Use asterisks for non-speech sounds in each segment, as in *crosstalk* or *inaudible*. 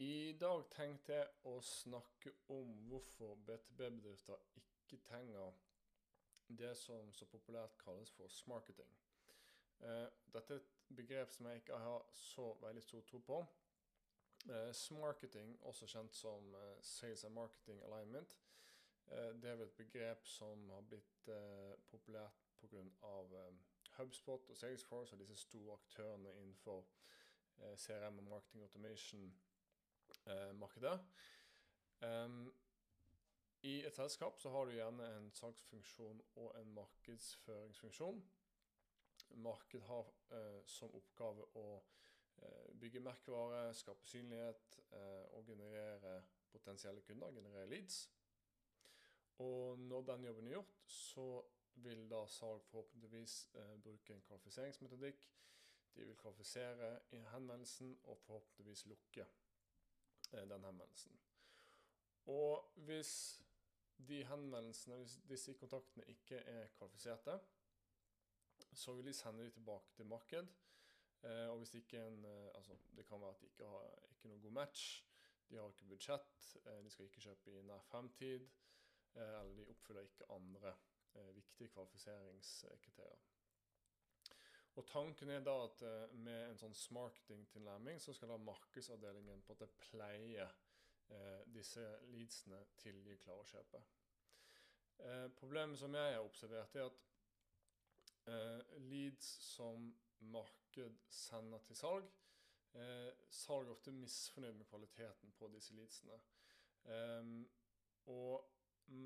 I dag tenkte jeg å snakke om hvorfor BTB-bedrifter ikke trenger det som så populært kalles for smarketing. Eh, dette er et begrep som jeg ikke har så veldig stor tro på. Eh, smarketing, også kjent som eh, Sales and Marketing Alignment, det er et begrep som har blitt populært pga. HubSpot og Salesforce og disse store aktørene innenfor CRM og Marketing Automation-markedet. I et selskap så har du gjerne en salgsfunksjon og en markedsføringsfunksjon. Marked har eh, som oppgave å eh, bygge merkevare, skape synlighet eh, og generere potensielle kunder, generere leads. Og når den jobben er gjort, så vil da salg forhåpentligvis eh, bruke en kvalifiseringsmetodikk. De vil kvalifisere henvendelsen og forhåpentligvis lukke eh, den henvendelsen. Og hvis de henvendelsene, hvis disse kontaktene ikke er kvalifiserte, så vil de sende de tilbake til marked. Eh, og hvis ikke en eh, Altså, det kan være at de ikke har ikke noen god match. De har ikke budsjett, eh, de skal ikke kjøpe i nær fremtid. Eller de oppfyller ikke andre viktige kvalifiseringskriterier. Og Tanken er da at med en sånn smarketing-tilnærming så skal da markedsavdelingen på en måte pleie eh, disse leadsene til de klarer å kjøpe. Eh, problemet som jeg har observert, er at eh, leads som marked sender til salg, eh, salg er ofte misfornøyd med kvaliteten på disse leadsene. Eh, og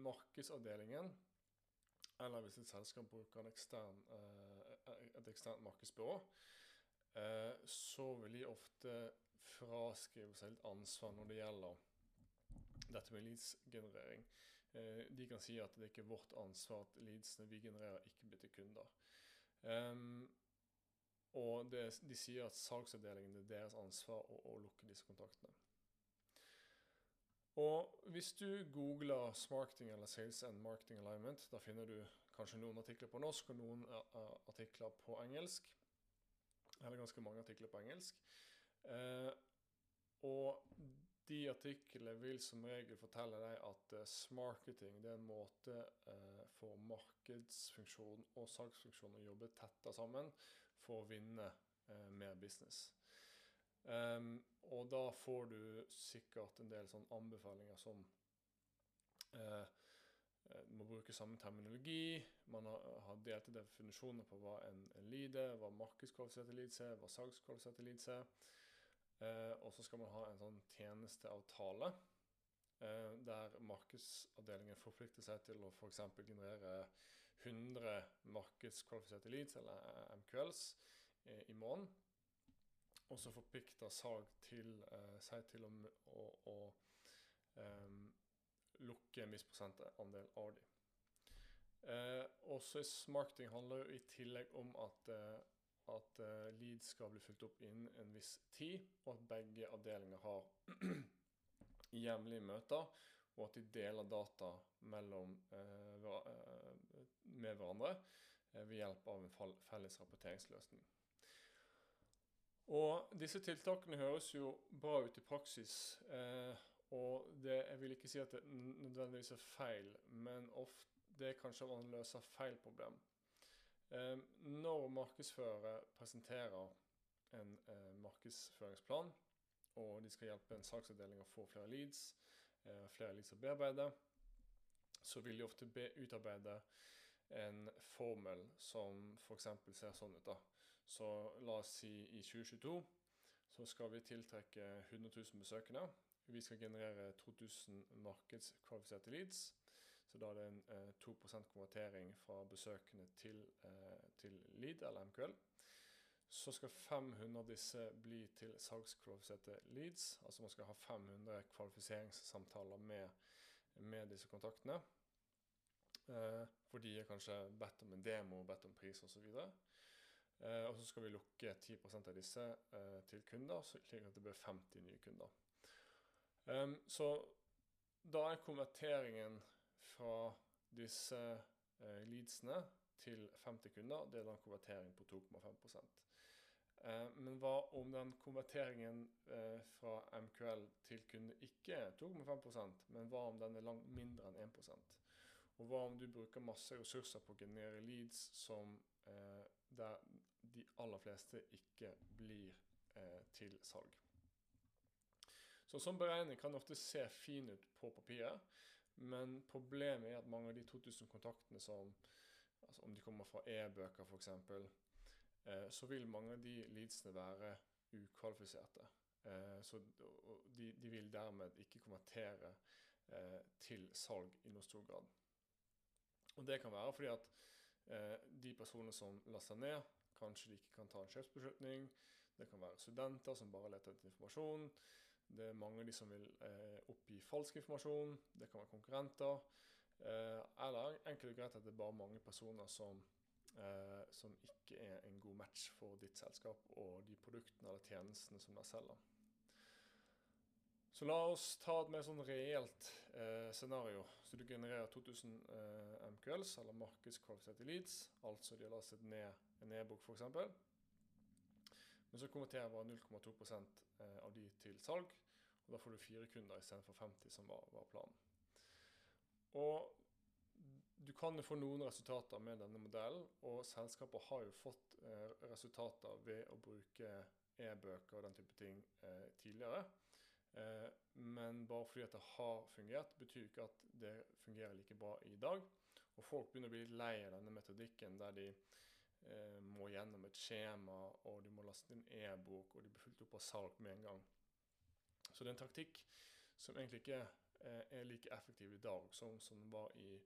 markedsavdelingen eller hvis et selskap bruker en ekstern, eh, et eksternt markedsbyrå, så vil de ofte fraskrive seg litt ansvar når det gjelder dette med leads-generering. Eh, de kan si at det ikke er vårt ansvar at leadsene vi genererer, ikke blir til kunder. Um, og det, de sier at salgsavdelingen er deres ansvar å, å, lukke disse kontaktene. Og hvis du googler 'smarketing' eller 'sales and marketing alignment', da finner du kanskje noen artikler på norsk og noen uh, artikler på engelsk. Eller ganske mange artikler på engelsk. Uh, og de artiklene vil som regel fortelle deg at uh, smarketing er en måte uh, for markedsfunksjon og salgsfunksjon å jobbe tettere sammen for å vinne uh, mer business. Um, og da får du sikkert en del sånn anbefalinger som uh, du må bruke samme terminologi. Man har, har delte definisjoner på hva en, en lead er, hva markedskvalifiserte leads er, hva salgskvalifiserte leads er. Eh, og så skal man ha en sånn tjenesteavtale eh, der markedsavdelingen forplikter seg til å f.eks. generere 100 markedskvalifiserte leads, eller eh, MQLs, i måneden. Og så forplikter salg til, seg til å, å, å um, lukke en viss prosentandel av dem. Eh, også marketing handler jo i tillegg om at eh, at uh, lead skal bli fulgt opp innen en viss tid, og at begge avdelinger har *clears throat* jevnlige møter, og at de deler data mellom, uh, med hverandre ved hjelp av en felles rapporteringsløsning. Og disse tiltakene høres jo bra ut i praksis. Og det, jeg vil ikke si at det nødvendigvis er feil, men ofte det er kanskje man løser feil problem. Eh, når markedsførere presenterer en eh, markedsføringsplan, og de skal hjelpe en saksavdeling å få flere leads, eh, flere leads å bearbeide, så vil de ofte utarbeide en formel som f.eks. ser sånn ut. da. Så la oss si i 2022 så skal vi tiltrekke 100 000 besøkende. Vi skal generere 2000 markedskvalifiserte leads. Så da er det en eh, 2% konvertering fra besøkende til, eh, til, lead, eller MQL. Så skal 500 av disse bli til salgskvalifiserte leads. Altså man skal ha 500 kvalifiseringssamtaler med, med disse kontaktene. Eh, for de er kanskje bedt om en demo, bedt om pris osv. Eh, og så skal vi lukke 10% av disse eh, til kunder, slik at det blir 50 nye kunder. Um, så da er konverteringen fra disse uh, leadsene til 50 kunder, det er da en konvertering på 2,5 uh, men hva om den konverteringen uh, fra MQL til kunde ikke er 2,5% men hva om den er langt mindre enn 1% Og hva om du bruker masse ressurser på å generere leads som, uh, der de aller fleste ikke blir til salg? Så Sånn beregning kan ofte se fin ut på papiret, men problemet er at mange av de 2000 kontaktene som altså Om de kommer fra e-bøker f.eks., eh, så vil mange av de leadsene være ukvalifiserte. Eh, så de, de, vil dermed ikke konvertere eh, til salg i noe stor grad. Og det kan være fordi at eh, de personene som laster ned, kanskje de ikke kan ta en kjøpsbeslutning. Det kan være studenter som bare leter etter informasjon. Det er mange av de som vil eh, oppgi falsk informasjon. Det kan være konkurrenter. Eh, eller enkelt og greit at det er bare mange personer som, eh, som ikke er en god match for ditt selskap og de produktene eller tjenestene som de selger. Så la oss ta et mer sånn reelt eh, scenario. Så du genererer 2000 eh, MQLs, eller markedskvalifiserte leads. Altså de har lastet ned en e-bok f.eks. Men så konverterer bare 0,2 eh, av de til salg. Og da får du fire kunder istedenfor 50, som var, var planen. Og du kan jo få noen resultater med denne modellen, og selskaper har jo fått eh, resultater ved å bruke e-bøker og den type ting eh, tidligere. Eh, men bare fordi at det har fungert, betyr ikke at det fungerer like bra i dag. Og folk begynner å bli lei av denne metodikken der de eh, må gjennom et skjema, og de må laste inn e-bok, og de blir fulgt opp av salg med en gang. Så det er en taktikk som egentlig ikke eh, er like effektiv i dag som, som den var i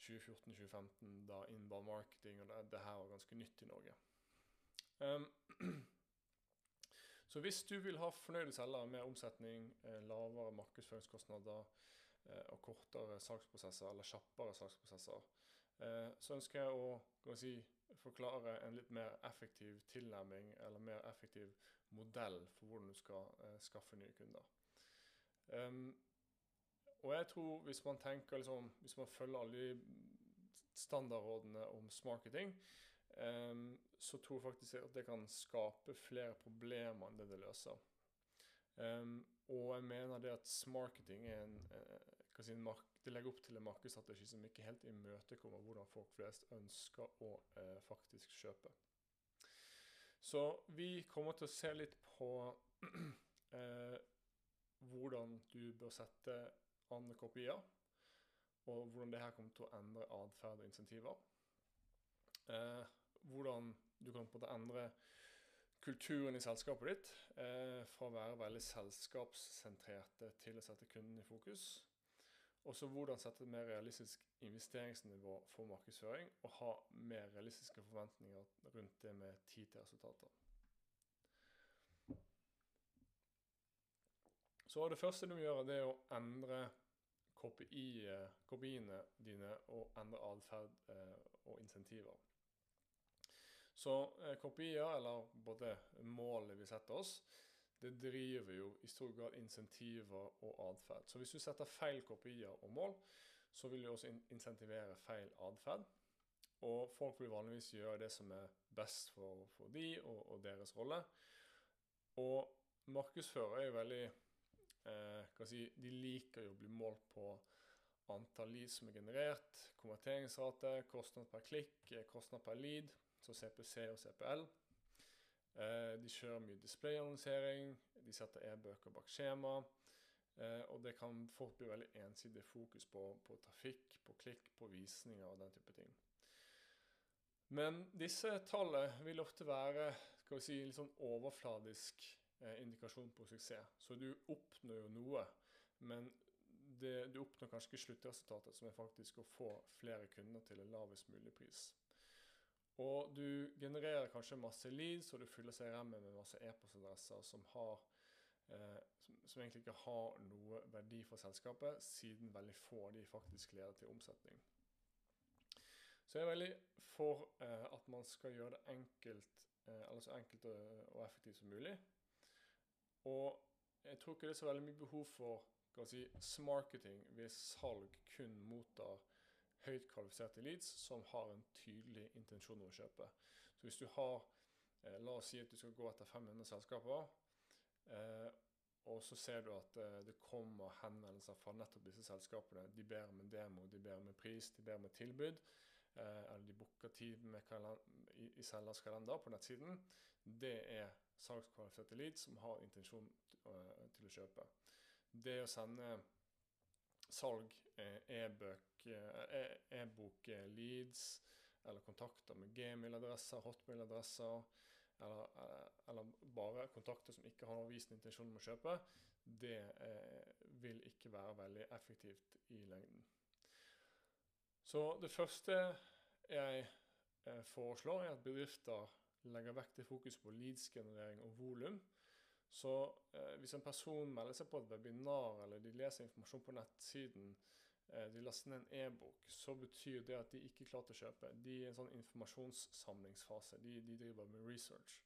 2014-2015, da inbound marketing og det, det, her var ganske nytt i Norge. Um, *clears throat* så hvis du vil ha fornøyde selgere med omsetning, eh, lavere markedsføringskostnader eh, og kortere salgsprosesser, eller kjappere salgsprosesser, eh, så ønsker jeg å si, forklare en litt mer effektiv tilnærming eller mer effektiv modell for hvordan du skal eh, skaffe nye kunder. Um, og jeg tror hvis man tenker liksom, hvis man følger alle de standardrådene om marketing, um, så tror jeg faktisk at det kan skape flere problemer enn det det løser. Um, og jeg mener det at smarketing er en, uh, si, en det legger opp til en markedsstrategi som ikke helt imøtekommer hvordan folk flest ønsker å uh, faktisk kjøpe. Så vi kommer til å se litt på *clears throat* eh, hvordan du bør sette andre kopier, og hvordan det her kommer til å endre atferd og insentiver. Eh, hvordan du kan på en måte endre kulturen i selskapet ditt eh, fra å være veldig selskapssentrerte til å sette kunden i fokus. Og så hvordan sette et mer realistisk investeringsnivå for markedsføring, og ha mer realistiske forventninger rundt det med tid til resultater. Så det første du må gjøre, det er å endre KPI-ene dine og endre atferd eh, og insentiver. Så eh, KPI-er, eller både målet vi setter oss, det driver jo i stor grad insentiver og atferd. Så hvis du setter feil kopier og mål, så vil du også insentivere feil atferd. Og folk vil vanligvis gjøre det som er best for, for de og, og, deres rolle. Og markedsfører er jo veldig eh, si, De liker jo å bli målt på antall lead som er generert, konverteringsrate, kostnad per klikk, kostnad per lead, så CPC og CPL. Eh, de kjører mye displayannonsering, de setter e-bøker bak skjema. Eh, og det kan fort bli veldig ensidig fokus på, på, trafikk, på klikk, på visninger og den type ting. Men disse tallene vil ofte være skal vi si, litt sånn overfladisk eh, indikasjon på suksess. Så du oppnår jo noe, men det, du oppnår kanskje ikke sluttresultatet, som er faktisk å få flere kunder til en lavest mulig pris. Og du genererer kanskje masse leads, og du fyller CRM med masse e-postadresser som, eh, som, som, egentlig ikke har noe verdi for selskapet, siden veldig få av de faktisk leder til omsetning. Så jeg er veldig for eh, at man skal gjøre det enkelt, eh, eller så enkelt og, og, effektivt som mulig. Og jeg tror ikke det er så veldig mye behov for si, smarketing hvis salg kun mottar høyt kvalifiserte leads som har en tydelig intensjon om å kjøpe. Så hvis du har Eh, la oss si at du skal gå etter 500 selskaper. Eh, og så ser du at eh, det kommer henvendelser fra nettopp disse selskapene. De ber om en demo, de ber om en pris, de ber om et tilbud. Eller de booker tid i, selgers kalender på nettsiden. Det er salgskvalifiserte leads som har intensjon til å kjøpe. Det å sende salg, e-bok, e leads eller kontakter med gmail-adresser, hotmail-adresser eller, eller, bare kontakter som ikke har noen vist intensjon om å kjøpe, det eh, vil ikke være veldig effektivt i lengden. Så det første jeg eh, foreslår, er at bedrifter legger vekk det fokus på leads-generering og volum. Så eh, hvis en person melder seg på et webinar eller de leser informasjon på nettsiden, eh, de laster ned en e-bok, så betyr det at de ikke klare til å kjøpe. De er i en sånn informasjonssamlingsfase. De, de driver med research.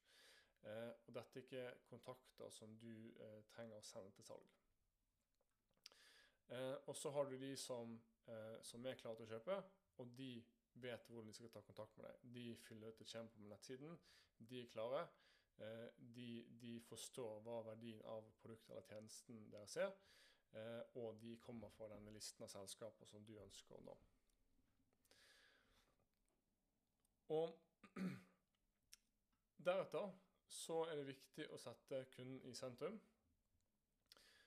Eh, og dette er ikke kontakter som du eh, trenger å sende til salg. Eh, og så har du de som, eh, som er klare til å kjøpe, og de vet hvordan de skal ta kontakt med deg. De fyller ut et skjema på nettsiden. De er klare. Eh, de, de, forstår hva verdien av produktet eller tjenesten deres er. Eh, og de kommer fra denne listen av selskaper som du ønsker å nå. Og *clears throat* deretter så er det viktig å sette kunden i sentrum.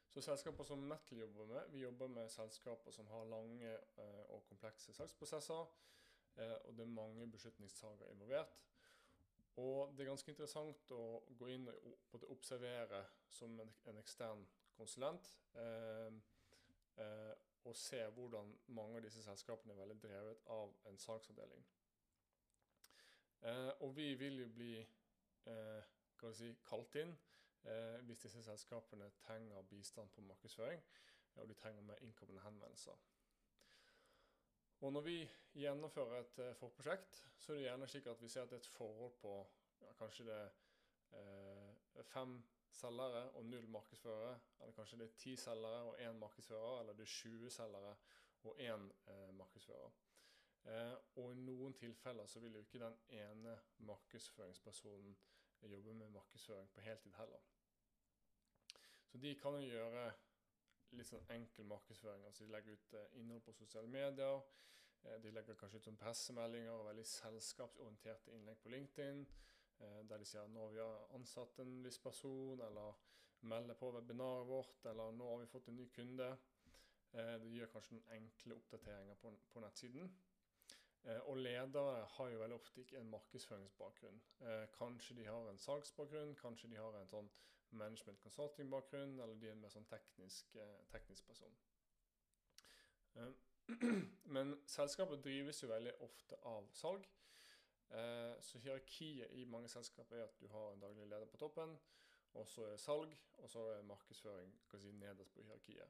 Så selskaper som Metal jobber med, vi jobber med selskaper som har lange eh, og komplekse salgsprosesser. Eh, og det er mange beslutningstagere involvert. Og det er ganske interessant å gå inn og observere som en, ekstern konsulent. Eh, eh, og se hvordan mange av disse selskapene er veldig drevet av en salgsavdeling. Eh, og vi vil jo bli eh, si, kalt inn eh, hvis disse selskapene trenger bistand på markedsføring, og de trenger mer innkommende henvendelser. Og når vi gjennomfører et forprosjekt, så er det gjerne slik at vi ser at det er et forhold på ja, kanskje det uh, fem selgere og null markedsførere. Eller kanskje det er ti selgere og én markedsfører, eller det er 20 selgere og én eh, markedsfører. og i noen tilfeller så vil jo ikke den ene markedsføringspersonen jobbe med markedsføring på heltid heller. Så de kan jo gjøre litt sånn enkel markedsføring. altså De legger ut eh, innhold på sosiale medier. Eh, de legger kanskje ut sånn pressemeldinger og veldig selskapsorienterte innlegg på LinkedIn. Eh, der de sier nå har vi ansatt en viss person, eller melder på webinaret vårt, eller nå har vi fått en ny kunde. De gjør kanskje noen enkle oppdateringer på, på nettsiden. Og ledere har jo veldig ofte ikke en markedsføringsbakgrunn. Kanskje de har en salgsbakgrunn, kanskje de har en sånn management consulting-bakgrunn, eller de er en mer sånn teknisk, eh, teknisk person. Eh, *clears throat* men selskapet drives jo veldig ofte av salg. Eh, så hierarkiet i mange selskaper er at du har en daglig leder på toppen, og så er salg, og så er markedsføring si, nederst på hierarkiet.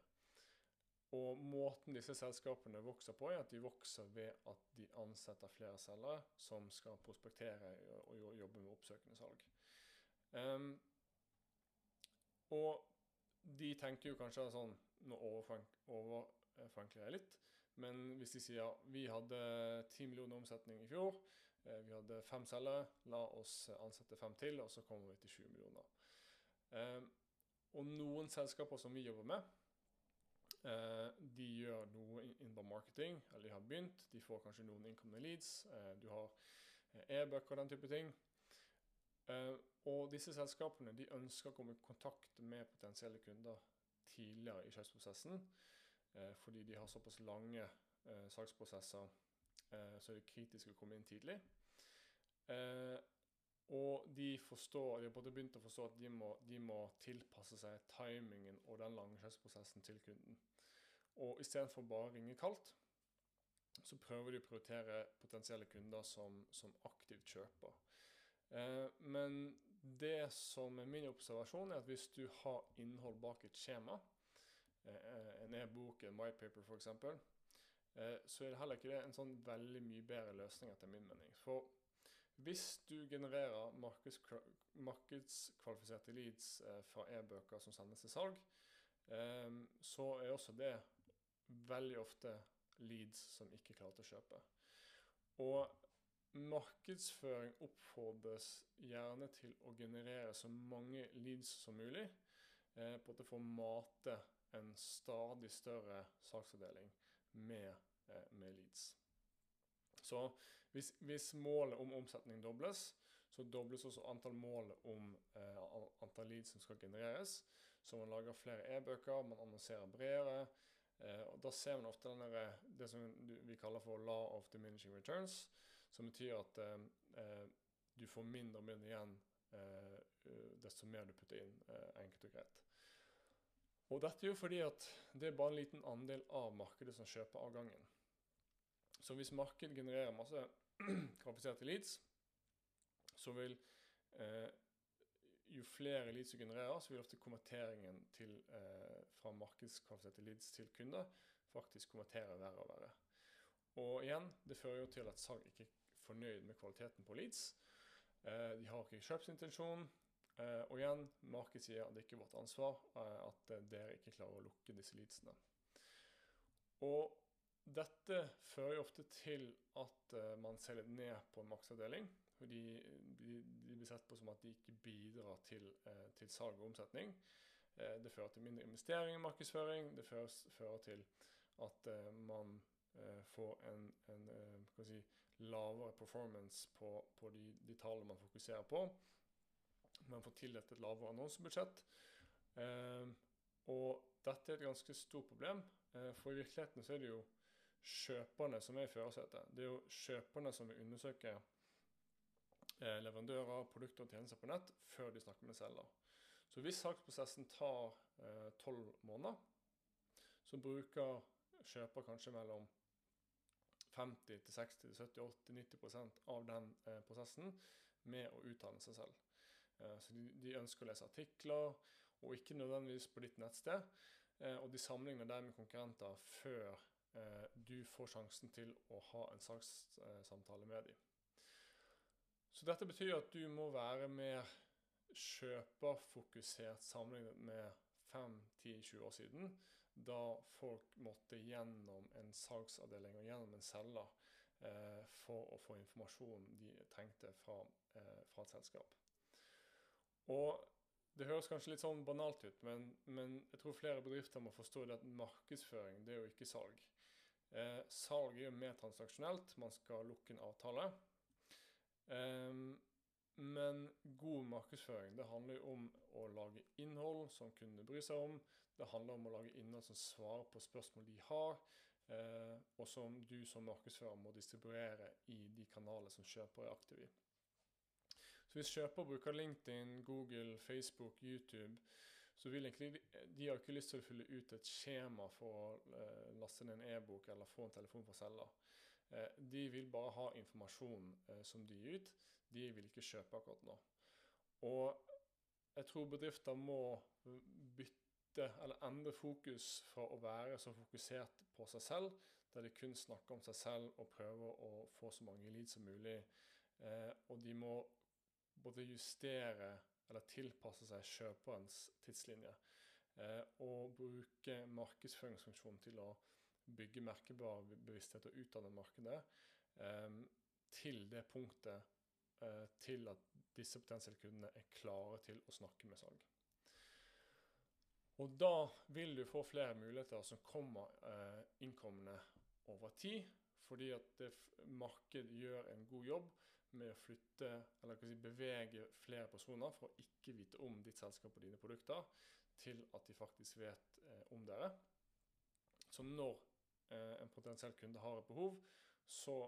Og måten disse selskapene vokser på, er at de vokser ved at de ansetter flere selgere som skal prospektere og jobbe med oppsøkende salg. Um, og de tenker jo kanskje sånn Nå overforenkler jeg litt. Men hvis de sier vi hadde 10 millioner omsetning i fjor, vi hadde fem selgere, la oss ansette fem til, og så kommer vi til 20 millioner. Eh, og noen selskaper som vi jobber med, eh, de gjør noe innenfor marketing, eller de har begynt. De får kanskje noen innkomne leads. Du har e-bøker og den type ting. Og disse selskapene de ønsker å komme i kontakt med potensielle kunder tidligere i kjøpsprosessen. Eh, fordi de har såpass lange saksprosesser, eh, så er det kritisk å komme inn tidlig. Eh, og de, forstår, de har både begynt å forstå at de må, de må tilpasse seg timingen og den lange kjøpsprosessen til kunden. Og istedenfor bare å ringe kaldt, så prøver de å prioritere potensielle kunder som, som aktivt kjøper. Eh, men det som er min observasjon, er at hvis du har innhold bak et skjema, eh, en e-bok, en whitepaper f.eks., eh, så er det heller ikke det en sånn veldig mye bedre løsning etter min mening. For hvis du genererer markedskvalifiserte leads eh, fra e-bøker som sendes til salg, så er også det veldig ofte leads som ikke klarte å kjøpe. Og markedsføring oppfordres gjerne til å generere så mange leads som mulig. Eh, på at det får mate en stadig større saksavdeling med, eh, med leads. Så hvis, hvis, målet om omsetning dobles, så dobles også antall mål om eh, antall leads som skal genereres. Så man lager flere e-bøker, man annonserer bredere. Eh, og Da ser man ofte der, det som vi kaller for law of diminishing returns. Som betyr at eh, eh du får mindre og mindre igjen eh, desto mer du putter inn, eh, enkelt og greit. Og dette er jo fordi at det er bare en liten andel av markedet som kjøper av gangen. Så hvis markedet genererer masse *clears throat* kvalifiserte leads, så vil eh, jo flere leads du genererer, så vil ofte konverteringen til, eh, fra markedskvalifiserte leads til kunder faktisk konvertere verre og verre. Og igjen, det fører jo til at salg ikke er fornøyd med kvaliteten på leads. Eh, de har ikke kjøpsintensjon. Eh, og igjen, markedet sier at det ikke er vårt ansvar eh, at eh, dere ikke klarer å lukke disse leadsene. Og dette fører jo ofte til at man ser litt ned på en maksavdeling. Fordi de, blir sett på som at de ikke bidrar til, til salg og omsetning. Det fører til mindre investering i markedsføring. Det fører, til at man får en, en si, lavere performance på, på de, de tallene man fokuserer på man får tildelt et lavere annonsebudsjett. Eh, og dette er et ganske stort problem, eh, for i virkeligheten så er det jo kjøperne som er i førersetet. Det er jo kjøperne som vil undersøke eh, leverandører, produkter og tjenester på nett før de snakker med selger. Så hvis salgsprosessen tar tolv måneder, så bruker kjøper kanskje mellom 50 til 60 70 80 90% av den prosessen med å utdanne seg selv. Eh, så de, de, ønsker å lese artikler, og ikke nødvendigvis på ditt nettsted. Eh, og de sammenligner deg med konkurrenter før eh, du får sjansen til å ha en salgssamtale med dem. Så dette betyr at du må være mer kjøperfokusert sammenlignet med 5-10-20 år siden, da folk måtte gjennom en salgsavdeling og gjennom en selger eh, for å få informasjon de trengte fra, eh, fra et selskap. Og det høres kanskje litt sånn banalt ut, men, men jeg tror flere bedrifter må forstå det at markedsføring det er jo ikke salg. Eh, salg er jo mer transaksjonelt, man skal lukke en avtale. Eh, men god markedsføring det handler jo om å lage innhold som kundene bryr seg om. Det handler om å lage innhold som svarer på spørsmål de har, eh, og som du som markedsfører må distribuere i de kanalene som kjøper er aktive i. Så hvis kjøper bruker LinkedIn, Google, Facebook, YouTube, så vil egentlig de har ikke lyst til å fylle ut et skjema for å uh, laste ned en e-bok eller få en telefon fra selger. Uh, de vil bare ha informasjon uh, som de gir ut. De vil ikke kjøpe akkurat nå. Og jeg tror bedrifter må bytte eller endre fokus fra å være så fokusert på seg selv, der de kun snakker om seg selv og prøver å få så mange leads som mulig. og de må både justere eller tilpasse seg kjøperens tidslinje. Eh, og bruke markedsføringsfunksjonen til å bygge merkebar bevissthet og utdanne markedet eh, til det punktet eh, til at disse potensielle kundene er klare til å snakke med salg. Og da vil du få flere muligheter som kommer innkommende over tid, fordi at markedet gjør en god jobb med å flytte, eller si, bevege flere personer fra å ikke vite om ditt selskap og dine produkter, til at de faktisk vet eh, om dere. Så når eh, en potensiell kunde har et behov, så,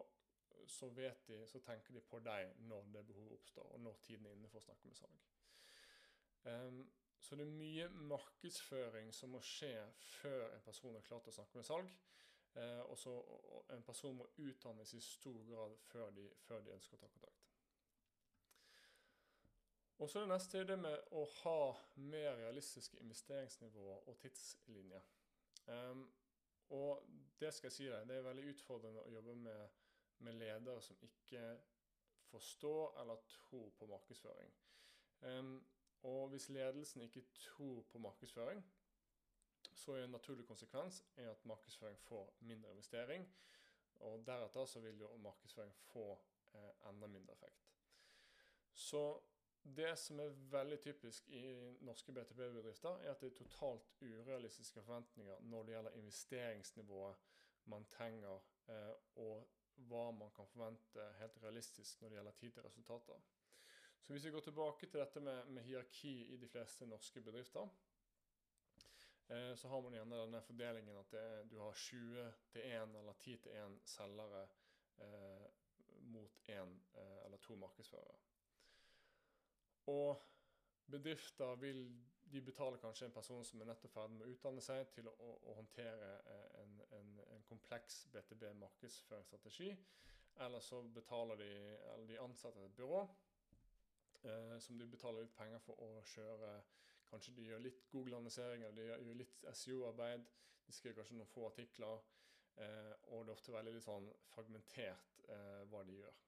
så, vet de, så tenker de på deg når det behovet oppstår, og når tiden er inne for å snakke med salg. Um, så det er mye markedsføring som må skje før en person er klar til å snakke med salg. Eh, og så En person må utdannes i stor grad før de, før de ønsker å ta kontakt. Og så det neste er det med å ha mer realistiske investeringsnivåer og tidslinjer. Um, og det skal jeg si deg, det er veldig utfordrende å jobbe med, med ledere som ikke forstår eller tror på markedsføring. Um, og hvis ledelsen ikke tror på markedsføring, så er en naturlig konsekvens er at markedsføring får mindre investering. Og deretter så vil jo markedsføring få eh, enda mindre effekt. Så det som er veldig typisk i norske BTP-bedrifter, er at det er totalt urealistiske forventninger når det gjelder investeringsnivået man trenger, eh, og hva man kan forvente helt realistisk når det gjelder tid til resultater. Så hvis vi går tilbake til dette med, med hierarki i de fleste norske bedrifter, så har man gjerne denne fordelingen at det, du har 20 til 1 eller 10 til 1 selgere eh, mot én eh, eller to markedsførere. Og bedrifter vil de betaler kanskje en person som er nettopp ferdig med å utdanne seg, til å, å håndtere eh, en, en, en kompleks BTB-markedsføringsstrategi. Eller så betaler de, eller de ansatte et byrå eh, som de betaler litt penger for å kjøre. Kanskje de gjør litt Google-annonsering eller de gjør litt SEO-arbeid. De skriver kanskje noen få artikler. Eh, og det er ofte veldig litt sånn fragmentert eh, hva de gjør.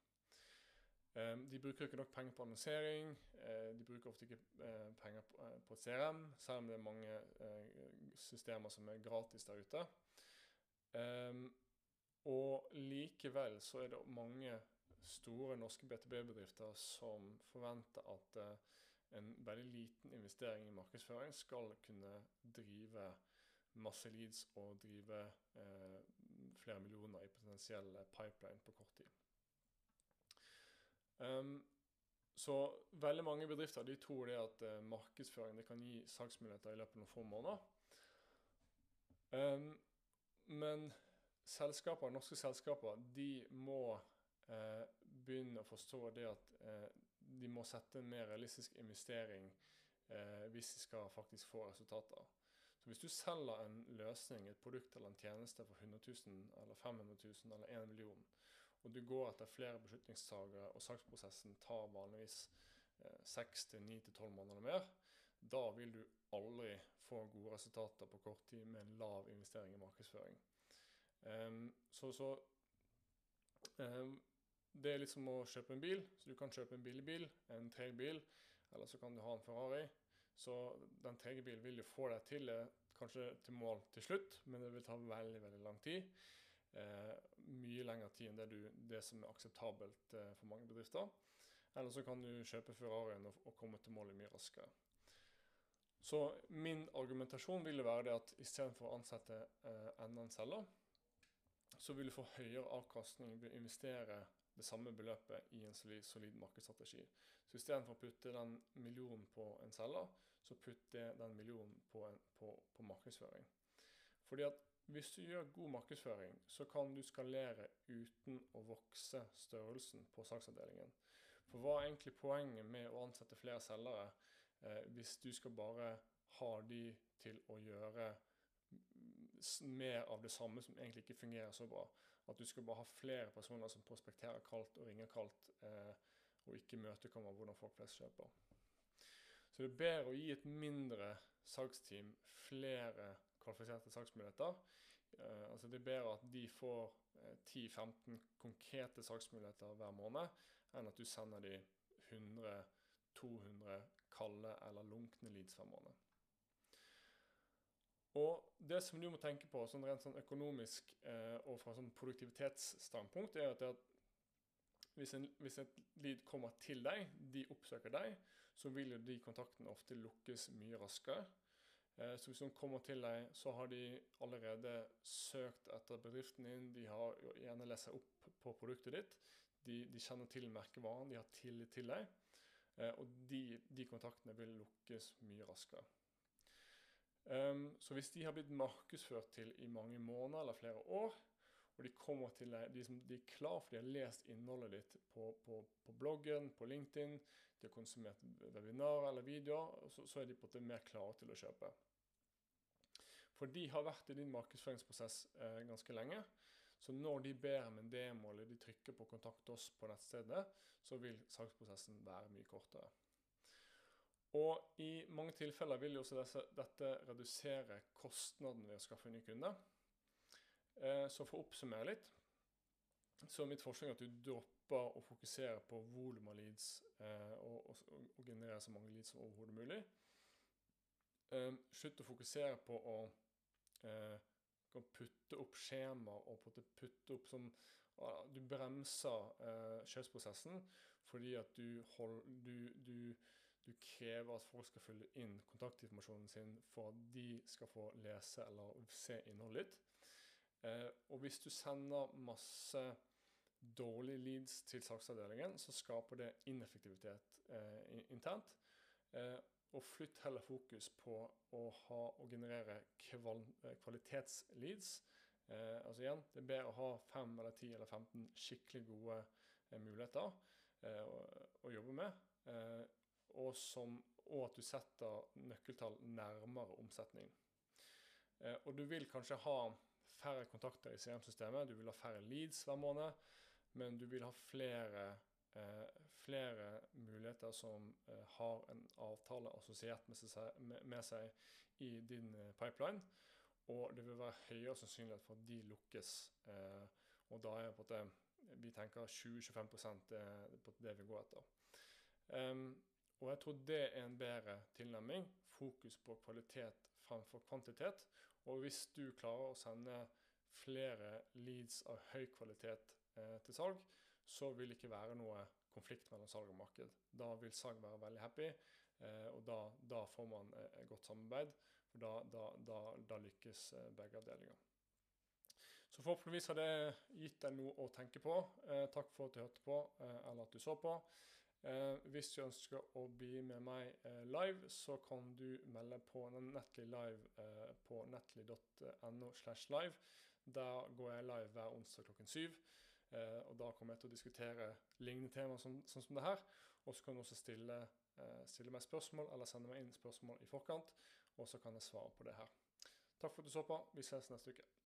Eh, de bruker ikke nok penger på annonsering. Eh, de bruker ofte ikke eh, penger på, på CRM, selv om det er mange eh, systemer som er gratis der ute. Og likevel så er det mange store norske BTB-bedrifter som forventer at en veldig liten investering i markedsføring skal kunne drive masse leads og drive eh, flere millioner i potensiell pipeline på kort tid. Um, så veldig mange bedrifter de tror det at eh, markedsføring det kan gi salgsmuligheter i løpet av noen få måneder. Um, men selskaper, norske selskaper de må eh, begynne å forstå det at uh, de må sette en mer realistisk investering hvis de skal faktisk få resultater. Så Hvis du selger en løsning, et produkt eller en tjeneste for 100 000 eller 500 000 eller 1 million, og du går etter flere beslutningstagere, og saksprosessen tar vanligvis eh, seks til ni til tolv måneder mer, da vil du aldri få gode resultater på kort tid med en lav investering i markedsføring. Um, så, så um, Det er litt som å kjøpe en bil. Så Du kan kjøpe en billig bil, en treg bil, eller så kan du ha en Ferrari. Så den trege bilen vil jo få deg til kanskje til mål til slutt, men det vil ta veldig, veldig lang tid eh, mye lengre tid enn det, du, det som er akseptabelt eh, for mange bedrifter. Eller så kan du kjøpe Ferrarien og, og komme til målet mye raskere. Så min argumentasjon vil være det at istedenfor å ansette eh, enda en selger, så vil du få høyere avkastning ved å investere det samme beløpet i en solid, markedsstrategi. Så istedenfor å putte den millionen på en selger, så putter den millionen på, en, på, på markedsføring. Fordi at hvis du gjør god markedsføring, så kan du skalere uten å vokse størrelsen på salgsavdelingen. For hva er egentlig poenget med å ansette flere selgere eh, hvis du skal bare ha de til å gjøre mer av det samme som egentlig ikke fungerer så bra? At du skal bare ha flere personer som prospekterer kaldt og ringer kaldt, eh, og ikke imøtekommer hvordan folk flest kjøper. Så det er bedre å gi et mindre salgsteam flere kvalifiserte salgsmuligheter. Eh, altså Det er bedre at de får eh, 10-15 konkrete salgsmuligheter hver måned, enn at du sender de 100-200 kalde eller lunkne leads hver måned. Og Det som du må tenke på sånn rent sånn økonomisk eh, og fra sånn produktivitetsstandpunkt, er at, at hvis, en, hvis et lead kommer til deg, de oppsøker deg, så vil jo de kontaktene ofte lukkes mye raskere. Eh, så hvis noen kommer til deg, så har de allerede søkt etter bedriften din. De har gjerne lest seg opp på produktet ditt. De, de kjenner til merkevaren, de har tillit til deg. Eh, og de, de kontaktene vil lukkes mye raskere. Um, så hvis de har blitt markedsført til i mange måneder eller flere år, og de til deg, de, de er klar for de har lest innholdet ditt på, på, på bloggen, på LinkedIn, de har konsumert webinarer eller videoer, så, så er de på en måte mer klare til å kjøpe. For de har vært i din markedsføringsprosess eh, ganske lenge. Så når de ber om en demo eller de trykker på 'kontakt oss' på nettstedet, så vil salgsprosessen være mye kortere. Og i mange tilfeller vil jo også dette redusere kostnaden ved å skaffe en ny kunde. Eh, så for å oppsummere litt, så er mitt forslag at du dropper å fokusere på volum av leads eh, og, og, og, generere så mange leads som overhodet mulig. Eh, slutt å fokusere på å putte opp skjemaer og putte opp som du bremser kjøpsprosessen fordi at du, hold, du, du, du, krever at folk skal fylle inn kontaktinformasjonen sin for at de skal få lese eller se innholdet ditt. Eh, og hvis du sender masse dårlige leads til saksavdelingen, så skaper det ineffektivitet eh, internt. Eh, og flytt heller fokus på å ha og generere kval eh, kvalitetsleads. Eh, altså igjen, Det er bedre å ha 5 eller 10 eller 15 skikkelig gode muligheter å, å, jobbe med. Og, som, og, at du setter nøkkeltall nærmere omsetning. og du vil kanskje ha færre kontakter i CRM-systemet, du vil ha færre leads hver måned, men du vil ha flere, eh, flere muligheter som eh, har en avtale assosiert med seg, med, seg i din eh, pipeline. Og det vil være høyere sannsynlighet for at de lukkes. Eh, og da er på det vi tenker 20-25% på det vi går etter. Um, og jeg tror det er en bedre tilnærming. Fokus på kvalitet fremfor kvantitet. Og hvis du klarer å sende flere leads av høy kvalitet eh, til salg, så vil det ikke være noe konflikt mellom salg og marked. Da vil salg være veldig happy, eh, og da, da, får man eh, godt samarbeid. For da, da, da lykkes eh, begge avdelinger. Så forhåpentligvis har det gitt deg noe å tenke på. Eh, takk for at du hørte på, eh, eller at du så på. Eh, hvis du ønsker å bli med meg eh, live, så kan du melde på Netly live eh, på netly.no. slash live. Der går jeg live hver onsdag klokken syv. Eh, og Da kommer jeg til å diskutere lignende temaer som, sånn som det her. Og så kan du også stille, eh, stille meg spørsmål eller sende meg inn spørsmål i forkant, og så kan jeg svare på det her. Takk for at du så på. Vi ses neste uke.